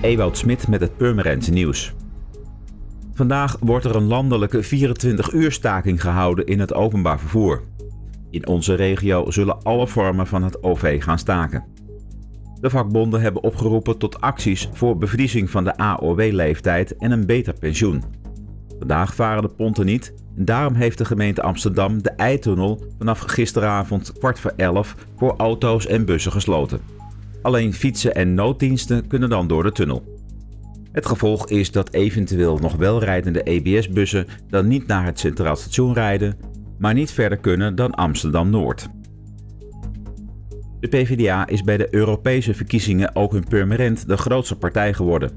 Ewout Smit met het Purmerendse nieuws. Vandaag wordt er een landelijke 24-uur staking gehouden in het openbaar vervoer. In onze regio zullen alle vormen van het OV gaan staken. De vakbonden hebben opgeroepen tot acties voor bevriezing van de AOW-leeftijd en een beter pensioen. Vandaag varen de ponten niet en daarom heeft de gemeente Amsterdam de Eitunnel vanaf gisteravond kwart voor elf voor auto's en bussen gesloten. Alleen fietsen en nooddiensten kunnen dan door de tunnel. Het gevolg is dat eventueel nog wel rijdende EBS-bussen dan niet naar het Centraal Station rijden, maar niet verder kunnen dan Amsterdam-Noord. De PvdA is bij de Europese verkiezingen ook in Purmerend de grootste partij geworden.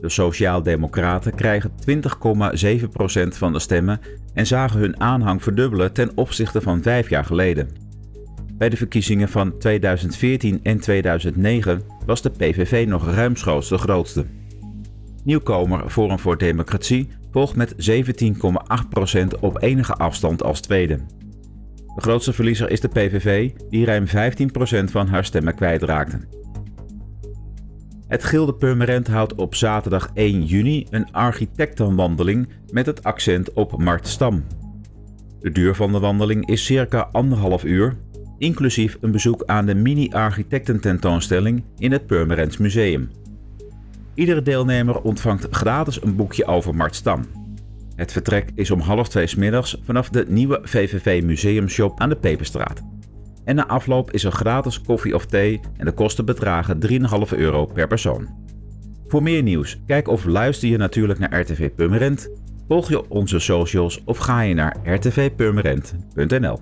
De Sociaal-Democraten krijgen 20,7% van de stemmen en zagen hun aanhang verdubbelen ten opzichte van vijf jaar geleden. Bij de verkiezingen van 2014 en 2009 was de PVV nog ruimschoots de grootste. Nieuwkomer Forum voor Democratie volgt met 17,8% op enige afstand als tweede. De grootste verliezer is de PVV, die ruim 15% van haar stemmen kwijtraakte. Het Gilde Purmerend houdt op zaterdag 1 juni een architectenwandeling met het accent op Mart Stam. De duur van de wandeling is circa anderhalf uur, inclusief een bezoek aan de mini-architectententoonstelling in het Purmerends Museum. Iedere deelnemer ontvangt gratis een boekje over Mart Stam. Het vertrek is om half twee middags vanaf de nieuwe VVV Museumshop aan de Peperstraat. En na afloop is er gratis koffie of thee en de kosten bedragen 3,5 euro per persoon. Voor meer nieuws, kijk of luister je natuurlijk naar RTV Purmerend, volg je onze socials of ga je naar rtvpurmerend.nl.